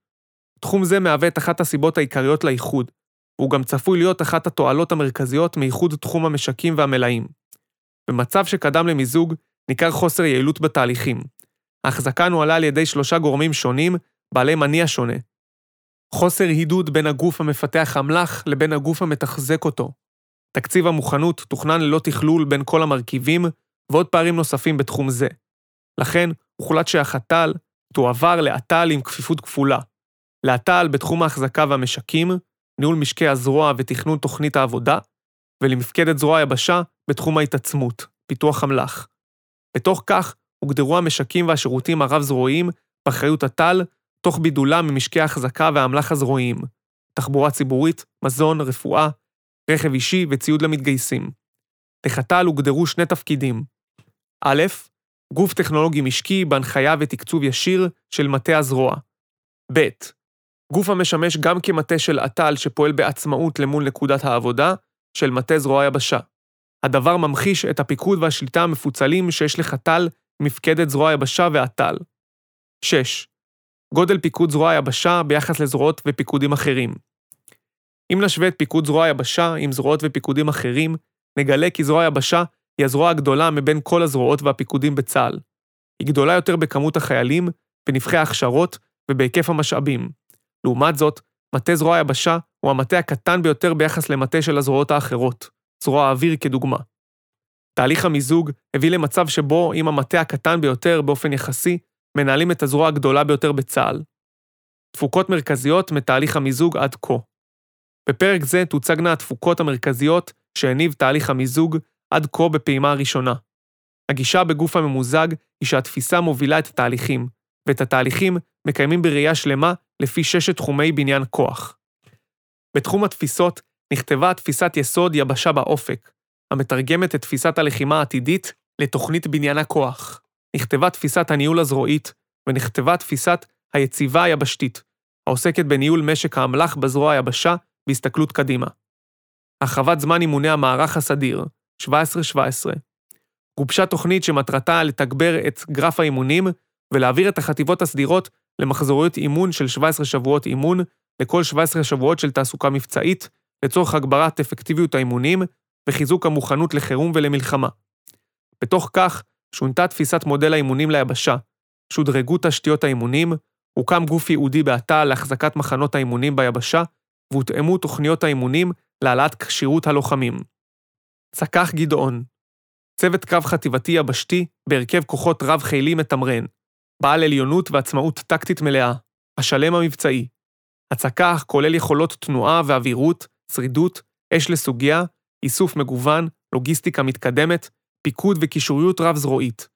S1: תחום זה מהווה את אחת הסיבות העיקריות לאיחוד, והוא גם צפוי להיות אחת התועלות המרכזיות מאיחוד תחום המשקים והמלאים. במצב שקדם למיזוג, ניכר חוסר יעילות בתהליכים. ההחזקה נוהלה על ידי שלושה גורמים שונים, בעלי מניע שונה. חוסר הידוד בין הגוף המפתח אמל"ח לבין הגוף המתחזק אותו. תקציב המוכנות תוכנן ללא תכלול בין כל המרכיבים, ועוד פערים נוספים בתחום זה. לכן, הוחלט שהחת"ל תועבר לאט"ל עם כפיפות כפולה. לאט"ל בתחום ההחזקה והמשקים, ניהול משקי הזרוע ותכנון תוכנית העבודה, ולמפקדת זרוע היבשה בתחום ההתעצמות, פיתוח אמל"ח. בתוך כך, הוגדרו המשקים והשירותים הרב-זרועיים באחריות הט"ל, תוך בידולם ממשקי ההחזקה והאמל"ח הזרועיים, תחבורה ציבורית, מזון, רפואה, רכב אישי וציוד למתגייסים. לחת"ל הוגדרו שני תפקידים. א', גוף טכנולוגי משקי בהנחיה ותקצוב ישיר של מטה הזרוע. ב. גוף המשמש גם כמטה של אט"ל שפועל בעצמאות למול נקודת העבודה של מטה זרוע יבשה. הדבר ממחיש את הפיקוד והשליטה המפוצלים שיש לחת"ל, מפקדת זרוע יבשה ואט"ל. 6. גודל פיקוד זרוע היבשה ביחס לזרועות ופיקודים אחרים. אם נשווה את פיקוד זרוע היבשה עם זרועות ופיקודים אחרים, נגלה כי זרוע היבשה היא הזרוע הגדולה מבין כל הזרועות והפיקודים בצה"ל. היא גדולה יותר בכמות החיילים, בנבחי ההכשרות ובהיקף המשאבים. לעומת זאת, מטה זרוע היבשה הוא המטה הקטן ביותר ביחס למטה של הזרועות האחרות, זרוע האוויר כדוגמה. תהליך המיזוג הביא למצב שבו אם המטה הקטן ביותר באופן יחסי, מנהלים את הזרוע הגדולה ביותר בצה"ל. תפוקות מרכזיות מתהליך המיזוג עד כה. בפרק זה תוצגנה התפוקות המרכזיות שהניב תהליך המיזוג עד כה בפעימה הראשונה. הגישה בגוף הממוזג היא שהתפיסה מובילה את התהליכים, ואת התהליכים מקיימים בראייה שלמה לפי ששת תחומי בניין כוח. בתחום התפיסות נכתבה תפיסת יסוד יבשה באופק, המתרגמת את תפיסת הלחימה העתידית לתוכנית בניין הכוח. נכתבה תפיסת הניהול הזרועית, ונכתבה תפיסת היציבה היבשתית, העוסקת בניהול משק האמל"ח בזרוע היבשה בהסתכלות קדימה. הרחבת זמן אימוני המערך הסדיר, 17-17. גובשה תוכנית שמטרתה לתגבר את גרף האימונים ולהעביר את החטיבות הסדירות למחזוריות אימון של 17 שבועות אימון לכל 17 שבועות של תעסוקה מבצעית, לצורך הגברת אפקטיביות האימונים וחיזוק המוכנות לחירום ולמלחמה. בתוך כך, שונתה תפיסת מודל האימונים ליבשה, שודרגו תשתיות האימונים, הוקם גוף ייעודי באת"ל להחזקת מחנות האימונים ביבשה, והותאמו תוכניות האימונים להעלאת כשירות הלוחמים. צק"ח גדעון צוות קרב חטיבתי יבשתי בהרכב כוחות רב-חילי מתמרן, בעל עליונות ועצמאות טקטית מלאה, השלם המבצעי. הצק"ח כולל יכולות תנועה ואווירות, שרידות, אש לסוגיה, איסוף מגוון, לוגיסטיקה מתקדמת, פיקוד וקישוריות רב-זרועית.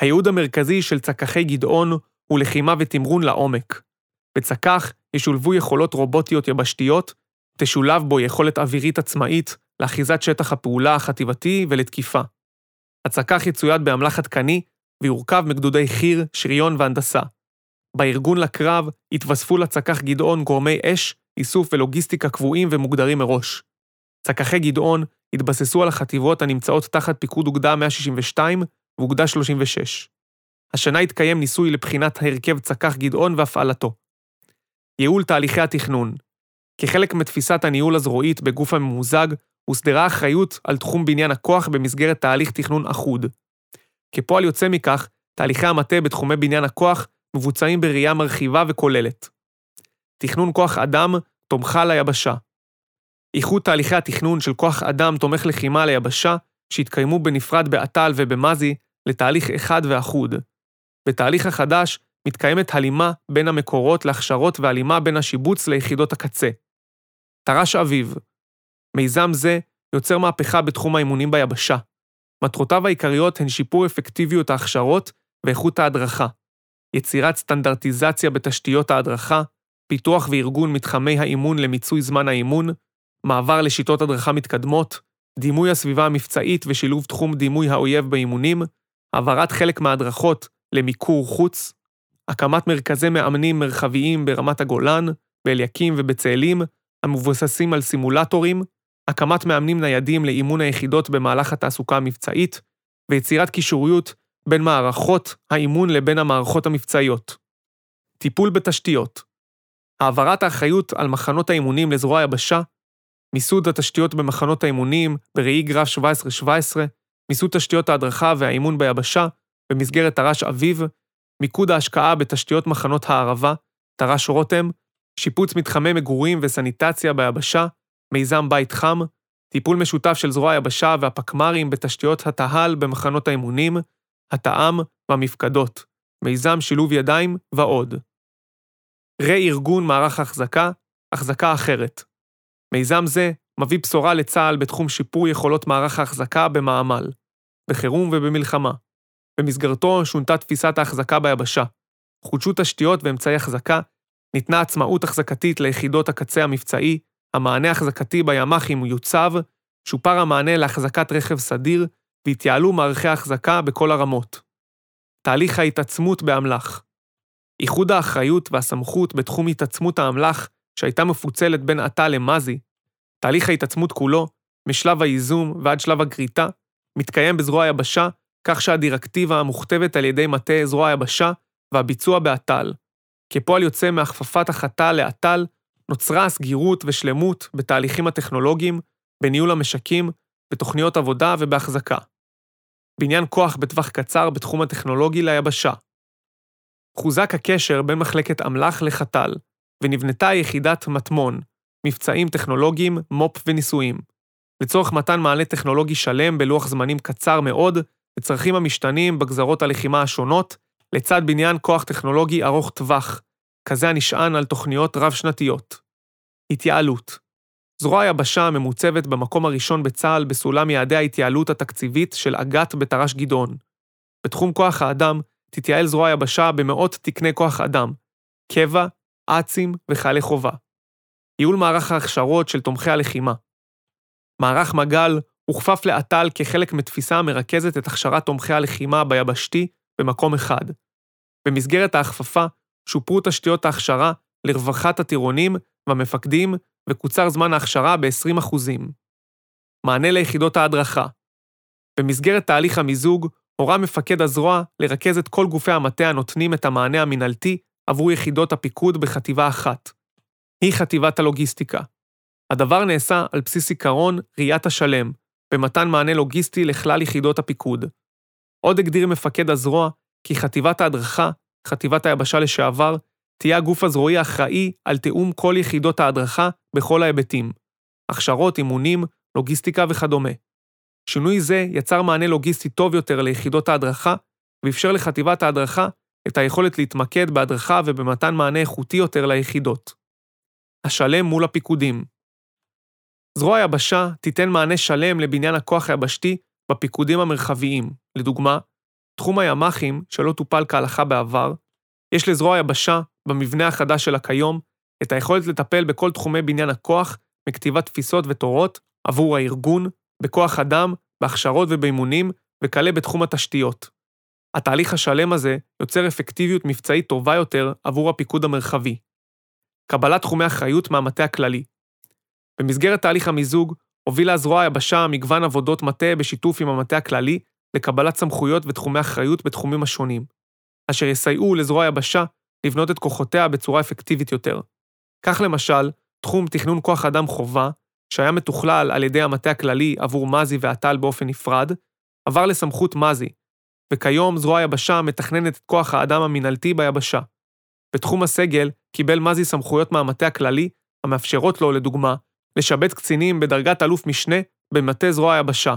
S1: הייעוד המרכזי של צק"חי גדעון הוא לחימה ותמרון לעומק. בצק"ח ישולבו יכולות רובוטיות יבשתיות, תשולב בו יכולת אווירית עצמאית לאחיזת שטח הפעולה החטיבתי ולתקיפה. הצק"ח יצויד באמל"ח עדכני ויורכב מגדודי חי"ר, שריון והנדסה. בארגון לקרב התווספו לצק"ח גדעון גורמי אש, איסוף ולוגיסטיקה קבועים ומוגדרים מראש. צק"חי גדעון התבססו על החטיבות הנמצאות תחת פיקוד אוגדה 162 ואוגדה 36. השנה התקיים ניסוי לבחינת הרכב צק"ח גדעון והפעלתו. ייעול תהליכי התכנון. כחלק מתפיסת הניהול הזרועית בגוף הממוזג, הוסדרה אחריות על תחום בניין הכוח במסגרת תהליך תכנון אחוד. כפועל יוצא מכך, תהליכי המטה בתחומי בניין הכוח מבוצעים בראייה מרחיבה וכוללת. תכנון כוח אדם תומכה ליבשה. איחוד תהליכי התכנון של כוח אדם תומך לחימה ליבשה, שהתקיימו בנפרד באט"ל ובמזי, לתהליך אחד ואחוד. בתהליך החדש מתקיימת הלימה בין המקורות להכשרות והלימה בין השיבוץ ליחידות הקצה. תר"ש אביב מיזם זה יוצר מהפכה בתחום האימונים ביבשה. מטרותיו העיקריות הן שיפור אפקטיביות ההכשרות ואיכות ההדרכה, יצירת סטנדרטיזציה בתשתיות ההדרכה, פיתוח וארגון מתחמי האימון למיצוי זמן האימון, מעבר לשיטות הדרכה מתקדמות, דימוי הסביבה המבצעית ושילוב תחום דימוי האויב באימונים, העברת חלק מההדרכות למיקור חוץ, הקמת מרכזי מאמנים מרחביים ברמת הגולן, באליקים ובצאלים, המבוססים על סימולטורים, הקמת מאמנים ניידים לאימון היחידות במהלך התעסוקה המבצעית, ויצירת קישוריות בין מערכות האימון לבין המערכות המבצעיות. טיפול בתשתיות העברת האחריות על מחנות האימונים לזרוע היבשה, מיסוד התשתיות במחנות האימונים בראי גרף 17-17, מיסוד תשתיות ההדרכה והאימון ביבשה במסגרת תר"ש אביב, מיקוד ההשקעה בתשתיות מחנות הערבה, תר"ש רותם, שיפוץ מתחמי מגורים וסניטציה ביבשה, מיזם בית חם, טיפול משותף של זרוע היבשה והפקמ"רים בתשתיות התה"ל במחנות האימונים, התא"ם והמפקדות, מיזם שילוב ידיים ועוד. רה-ארגון מערך ההחזקה, החזקה אחרת. מיזם זה מביא בשורה לצה"ל בתחום שיפור יכולות מערך ההחזקה במעמל, בחירום ובמלחמה. במסגרתו שונתה תפיסת ההחזקה ביבשה. חודשו תשתיות ואמצעי החזקה, ניתנה עצמאות החזקתית ליחידות הקצה המבצעי, המענה החזקתי בימ"חים יוצב, שופר המענה להחזקת רכב סדיר, והתייעלו מערכי ההחזקה בכל הרמות. תהליך ההתעצמות באמל"ח איחוד האחריות והסמכות בתחום התעצמות האמל"ח, שהייתה מפוצלת בין עתה למזי, תהליך ההתעצמות כולו, משלב הייזום ועד שלב הגריטה, מתקיים בזרוע היבשה, כך שהדירקטיבה המוכתבת על ידי מטה זרוע היבשה והביצוע באט"ל. כפועל יוצא מהכפפת החטא לאט"ל, נוצרה הסגירות ושלמות בתהליכים הטכנולוגיים, בניהול המשקים, בתוכניות עבודה ובהחזקה. בניין כוח בטווח קצר בתחום הטכנולוגי ליבשה. חוזק הקשר בין מחלקת אמל"ח לחת"ל, ונבנתה יחידת מטמון, מבצעים טכנולוגיים, מו"פ וניסויים, לצורך מתן מענה טכנולוגי שלם בלוח זמנים קצר מאוד, לצרכים המשתנים בגזרות הלחימה השונות, לצד בניין כוח טכנולוגי ארוך טווח, כזה הנשען על תוכניות רב-שנתיות. התייעלות זרוע היבשה ממוצבת במקום הראשון בצה"ל בסולם יעדי ההתייעלות התקציבית של אג"ת בתר"ש גדעון. בתחום כוח האדם תתייעל זרוע היבשה במאות תקני כוח אדם, קבע, אצ"ים וחיילי חובה. ייעול מערך ההכשרות של תומכי הלחימה. מערך מג"ל הוכפף לאט"ל כחלק מתפיסה המרכזת את הכשרת תומכי הלחימה ביבשתי במקום אחד. במסגרת ההכפפה שופרו תשתיות ההכשרה לרווחת הטירונים והמפקדים וקוצר זמן ההכשרה ב-20%. מענה ליחידות ההדרכה. במסגרת תהליך המיזוג, הורה מפקד הזרוע לרכז את כל גופי המטה הנותנים את המענה המינהלתי עבור יחידות הפיקוד בחטיבה אחת. היא חטיבת הלוגיסטיקה. הדבר נעשה על בסיס עיקרון ראיית השלם, במתן מענה לוגיסטי לכלל יחידות הפיקוד. עוד הגדיר מפקד הזרוע כי חטיבת ההדרכה, חטיבת היבשה לשעבר, תהיה הגוף הזרועי האחראי על תיאום כל יחידות ההדרכה בכל ההיבטים, הכשרות, אימונים, לוגיסטיקה וכדומה. שינוי זה יצר מענה לוגיסטי טוב יותר ליחידות ההדרכה, ואפשר לחטיבת ההדרכה את היכולת להתמקד בהדרכה ובמתן מענה איכותי יותר ליחידות. השלם מול הפיקודים זרוע היבשה תיתן מענה שלם לבניין הכוח היבשתי בפיקודים המרחביים, לדוגמה, תחום הימ"חים, שלא טופל כהלכה בעבר, יש לזרוע היבשה, במבנה החדש שלה כיום, את היכולת לטפל בכל תחומי בניין הכוח, מכתיבת תפיסות ותורות, עבור הארגון, בכוח אדם, בהכשרות ובאימונים, וכלה בתחום התשתיות. התהליך השלם הזה יוצר אפקטיביות מבצעית טובה יותר עבור הפיקוד המרחבי. קבלת תחומי אחריות מהמטה הכללי. במסגרת תהליך המיזוג, הובילה זרוע היבשה מגוון עבודות מטה בשיתוף עם המטה הכללי לקבלת סמכויות ותחומי אחריות בתחומים השונים, אשר יסייעו לזרוע היבשה לבנות את כוחותיה בצורה אפקטיבית יותר. כך למשל, תחום תכנון כוח אדם חובה, שהיה מתוכלל על ידי המטה הכללי עבור מזי ואט"ל באופן נפרד, עבר לסמכות מזי, וכיום זרוע היבשה מתכננת את כוח האדם המינהלתי ביבשה. בתחום הסגל קיבל מזי סמכויות מהמטה הכללי, המאפשרות לו, לדוגמה, לשבץ קצינים בדרגת אלוף משנה במטה זרוע היבשה.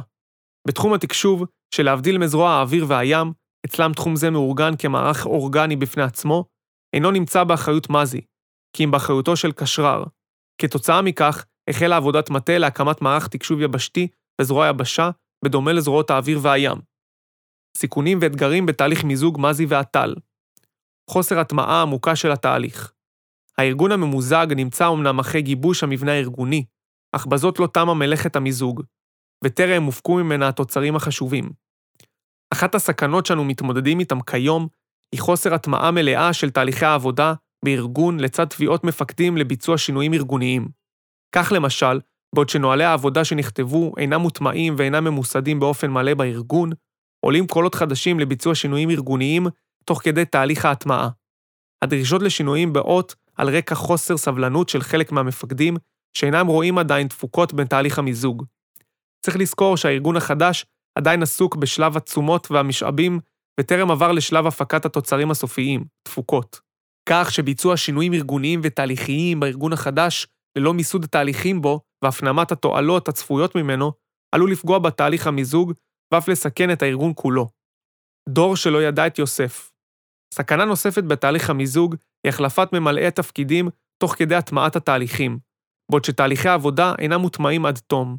S1: בתחום התקשוב, שלהבדיל מזרוע האוויר והים, אצלם תחום זה מאורגן כמערך אורגני בפני עצמו, אינו נמצא באחריות מזי, כי אם באחריותו של קשרר. כתוצאה מכך, החלה עבודת מטה להקמת מערך תקשוב יבשתי בזרוע היבשה, בדומה לזרועות האוויר והים. סיכונים ואתגרים בתהליך מיזוג מזי ואט"ל. חוסר הטמעה עמוקה של התהליך. הארגון הממוזג נמצא אומנם אחרי גיבוש המבנה הארגוני, אך בזאת לא תמה מלאכת המיזוג, וטרם הופקו ממנה התוצרים החשובים. אחת הסכנות שאנו מתמודדים איתם כיום היא חוסר הטמעה מלאה של תהליכי העבודה בארגון לצד תביעות מפקדים לביצוע שינויים ארגוניים. כך למשל, בעוד שנוהלי העבודה שנכתבו אינם מוטמעים ואינם ממוסדים באופן מלא בארגון, עולים קולות חדשים לביצוע שינויים ארגוניים תוך כדי תהליך ההטמעה. הדרישות לשינויים באות על רקע חוסר סבלנות של חלק מהמפקדים, שאינם רואים עדיין תפוקות בין תהליך המיזוג. צריך לזכור שהארגון החדש עדיין עסוק בשלב התשומות והמשאבים, וטרם עבר לשלב הפקת התוצרים הסופיים, תפוקות. כך שביצוע שינויים ארגוניים ותהליכיים בארגון החדש, ללא מיסוד התהליכים בו והפנמת התועלות הצפויות ממנו, עלול לפגוע בתהליך המיזוג ואף לסכן את הארגון כולו. דור שלא ידע את יוסף. סכנה נוספת בתהליך המיזוג היא החלפת ממלאי התפקידים תוך כדי הטמעת התהליכים, בעוד שתהליכי העבודה אינם מוטמעים עד תום.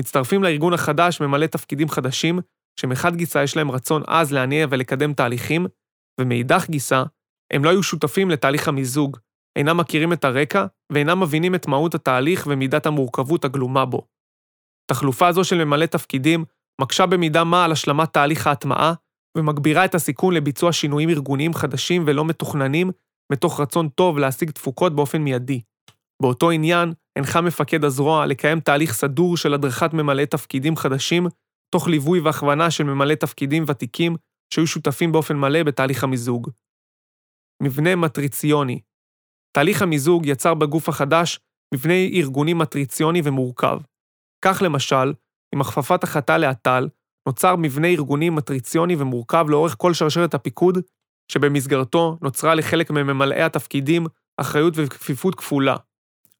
S1: מצטרפים לארגון החדש ממלא תפקידים חדשים, שמחד גיסא יש להם רצון עז להניע ולקדם תהליכים, ומאידך גיסא, הם לא היו שותפים לתהליך המיזוג, אינם מכירים את הרקע ואינם מבינים את מהות התהליך ומידת המורכבות הגלומה בו. תחלופה זו של ממלא תפקידים מקשה במידה מה על השלמת תהליך ההטמעה, ומגבירה את הסיכון לביצוע שינויים ארגוניים חדשים ולא מתוכננים, מתוך רצון טוב להשיג תפוקות באופן מיידי. באותו עניין, הנחה מפקד הזרוע לקיים תהליך סדור של הדרכת ממלאי תפקידים חדשים, תוך ליווי והכוונה של ממלאי תפקידים ותיקים שהיו שותפים באופן מלא בתהליך המיזוג. מבנה מטריציוני. תהליך המיזוג יצר בגוף החדש מבנה ארגוני מטריציוני ומורכב. כך למשל, עם הכפפת החטא לאט"ל, נוצר מבנה ארגוני מטריציוני ומורכב לאורך כל שרשרת הפיקוד, שבמסגרתו נוצרה לחלק מממלאי התפקידים אחריות וכפיפות כפולה.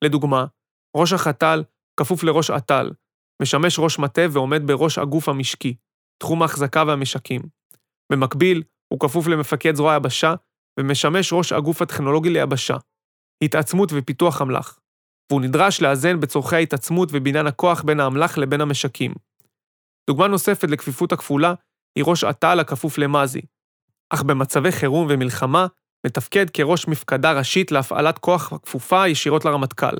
S1: לדוגמה, ראש החת"ל כפוף לראש אט"ל, משמש ראש מטה ועומד בראש הגוף המשקי, תחום ההחזקה והמשקים. במקביל, הוא כפוף למפקד זרוע היבשה ומשמש ראש הגוף הטכנולוגי ליבשה, התעצמות ופיתוח אמל"ח, והוא נדרש לאזן בצורכי ההתעצמות ובניין הכוח בין האמל"ח לבין המשקים. דוגמה נוספת לכפיפות הכפולה היא ראש אט"ל הכפוף למזי, אך במצבי חירום ומלחמה מתפקד כראש מפקדה ראשית להפעלת כוח הכפופה ישירות לרמטכ"ל.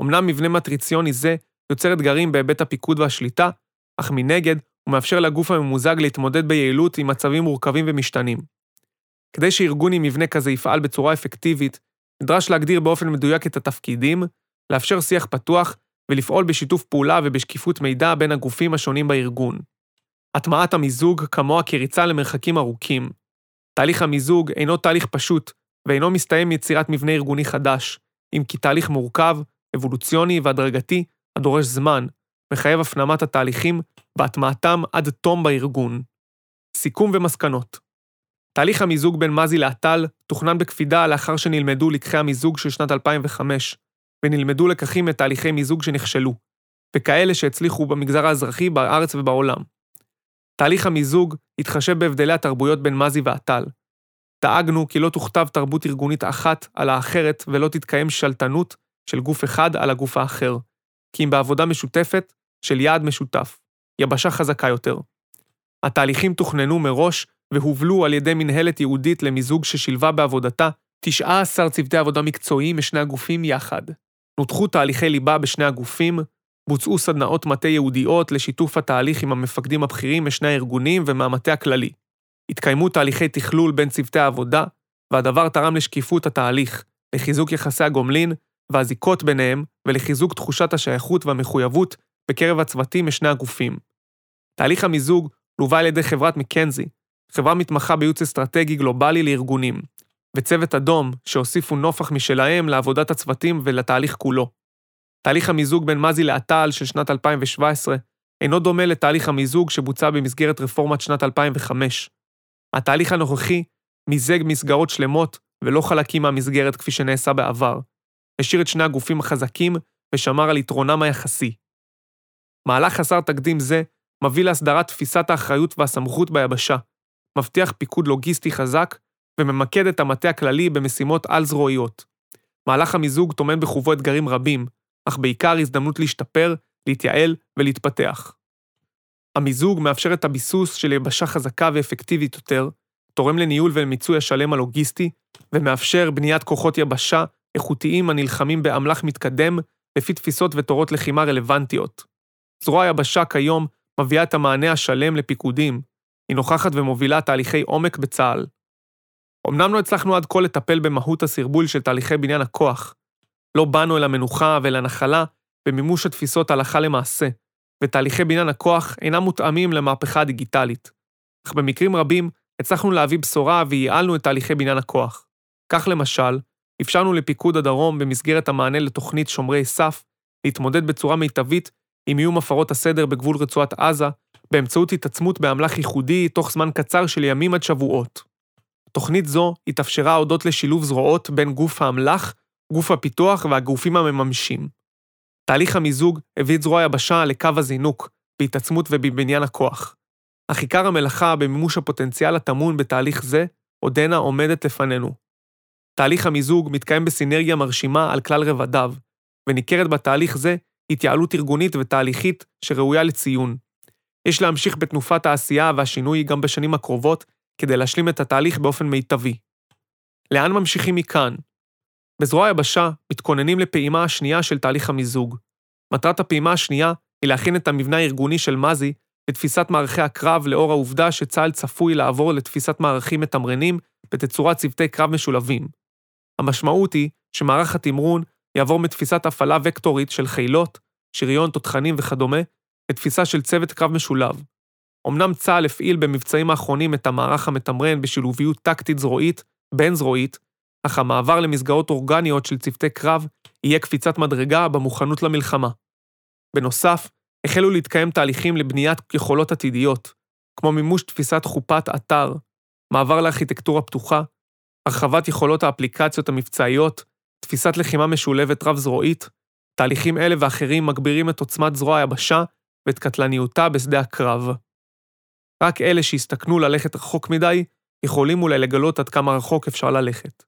S1: אמנם מבנה מטריציוני זה יוצר אתגרים בהיבט הפיקוד והשליטה, אך מנגד הוא מאפשר לגוף הממוזג להתמודד ביעילות עם מצבים מורכבים ומשתנים. כדי שארגון עם מבנה כזה יפעל בצורה אפקטיבית, נדרש להגדיר באופן מדויק את התפקידים, לאפשר שיח פתוח ולפעול בשיתוף פעולה ובשקיפות מידע בין הגופים השונים בארגון. הטמעת המיזוג כמוה כריצה למרחקים ארוכים. תהליך המיזוג אינו תהליך פשוט, ואינו מסתיים מיצירת מבנה ארגוני חדש, אם כי תהליך מורכב, אבולוציוני והדרגתי, הדורש זמן, מחייב הפנמת התהליכים והטמעתם עד תום בארגון. סיכום ומסקנות תהליך המיזוג בין מזי לאט"ל תוכנן בקפידה לאחר שנלמדו לקחי המיזוג של שנת 2005, ונלמדו לקחים מתהליכי מיזוג שנכשלו, וכאלה שהצליחו במגזר האזרחי בארץ ובעולם. תהליך המיזוג התחשב בהבדלי התרבויות בין מזי ואט"ל. דאגנו כי לא תוכתב תרבות ארגונית אחת על האחרת ולא תתקיים שלטנות של גוף אחד על הגוף האחר, כי אם בעבודה משותפת של יעד משותף, יבשה חזקה יותר. התהליכים תוכננו מראש והובלו על ידי מנהלת ייעודית למיזוג ששילבה בעבודתה 19 צוותי עבודה מקצועיים משני הגופים יחד. נותחו תהליכי ליבה בשני הגופים, בוצעו סדנאות מטה ייעודיות לשיתוף התהליך עם המפקדים הבכירים משני הארגונים ומהמטה הכללי. התקיימו תהליכי תכלול בין צוותי העבודה, והדבר תרם לשקיפות התהליך, לחיזוק יחסי הגומלין והזיקות ביניהם ולחיזוק תחושת השייכות והמחויבות בקרב הצוותים משני הגופים. תהליך המיזוג לווה על ידי חברת מקנזי, חברה מתמחה בייעוץ אסטרטגי גלובלי לארגונים, וצוות אדום שהוסיפו נופח משלהם לעבודת הצוותים ולתהליך כולו. תהליך המיזוג בין מזי לאט"ל של שנת 2017 אינו דומה לתהליך המיזוג שבוצע במסגרת רפורמת שנת 2005. התהליך הנוכחי מיזג מסגרות שלמות ולא חלקים מהמסגרת כפי שנעשה בעבר. השאיר את שני הגופים החזקים ושמר על יתרונם היחסי. מהלך חסר תקדים זה מביא להסדרת תפיסת האחריות והסמכות ביבשה, מבטיח פיקוד לוגיסטי חזק וממקד את המטה הכללי במשימות על-זרועיות. מהלך המיזוג טומן בחובו אתגרים רבים, אך בעיקר הזדמנות להשתפר, להתייעל ולהתפתח. המיזוג מאפשר את הביסוס של יבשה חזקה ואפקטיבית יותר, תורם לניהול ולמיצוי השלם הלוגיסטי, ומאפשר בניית כוחות יבשה איכותיים הנלחמים באמל"ח מתקדם לפי תפיסות ותורות לחימה רלוונטיות. זרוע היבשה כיום מביאה את המענה השלם לפיקודים, היא נוכחת ומובילה תהליכי עומק בצה"ל. אמנם לא הצלחנו עד כה לטפל במהות הסרבול של תהליכי בניין הכוח. לא באנו אל המנוחה ואל הנחלה במימוש התפיסות הלכה למעשה, ותהליכי בניין הכוח אינם מותאמים למהפכה הדיגיטלית. אך במקרים רבים הצלחנו להביא בשורה וייעלנו את תהליכי בניין הכוח. כך למשל, אפשרנו לפיקוד הדרום במסגרת המענה לתוכנית שומרי סף להתמודד בצורה מיטבית עם איום הפרות הסדר בגבול רצועת עזה, באמצעות התעצמות באמל"ח ייחודי תוך זמן קצר של ימים עד שבועות. תוכנית זו התאפשרה הודות לשילוב זרועות בין גוף האמל"ח, גוף הפיתוח והגופים המממשים. תהליך המיזוג הביא את זרוע היבשה לקו הזינוק, בהתעצמות ובבניין הכוח. אך עיקר המלאכה במימוש הפוטנציאל הטמון בתהליך זה עודנה עומדת לפנינו. תהליך המיזוג מתקיים בסינרגיה מרשימה על כלל רבדיו, וניכרת בתהליך זה התייעלות ארגונית ותהליכית שראויה לציון. יש להמשיך בתנופת העשייה והשינוי גם בשנים הקרובות, כדי להשלים את התהליך באופן מיטבי. לאן ממשיכים מכאן? בזרוע היבשה מתכוננים לפעימה השנייה של תהליך המיזוג. מטרת הפעימה השנייה היא להכין את המבנה הארגוני של מזי לתפיסת מערכי הקרב לאור העובדה שצה"ל צפוי לעבור לתפיסת מערכים מתמרנים בתצורת צוותי קרב משולבים. המשמעות היא שמערך התמרון יעבור מתפיסת הפעלה וקטורית של חילות, שריון, תותחנים וכדומה, לתפיסה של צוות קרב משולב. אמנם צה"ל הפעיל במבצעים האחרונים את המערך המתמרן בשילוביות טקטית זרועית בין-זרועית, אך המעבר למסגרות אורגניות של צוותי קרב יהיה קפיצת מדרגה במוכנות למלחמה. בנוסף, החלו להתקיים תהליכים לבניית יכולות עתידיות, כמו מימוש תפיסת חופת אתר, מעבר לארכיטקטורה פתוחה, הרחבת יכולות האפליקציות המבצעיות, תפיסת לחימה משולבת רב-זרועית, תהליכים אלה ואחרים מגבירים את עוצמת זרוע היבשה ואת קטלניותה בשדה הקרב. רק אלה שהסתכנו ללכת רחוק מדי, יכולים אולי לגלות עד כמה רחוק אפשר ללכת.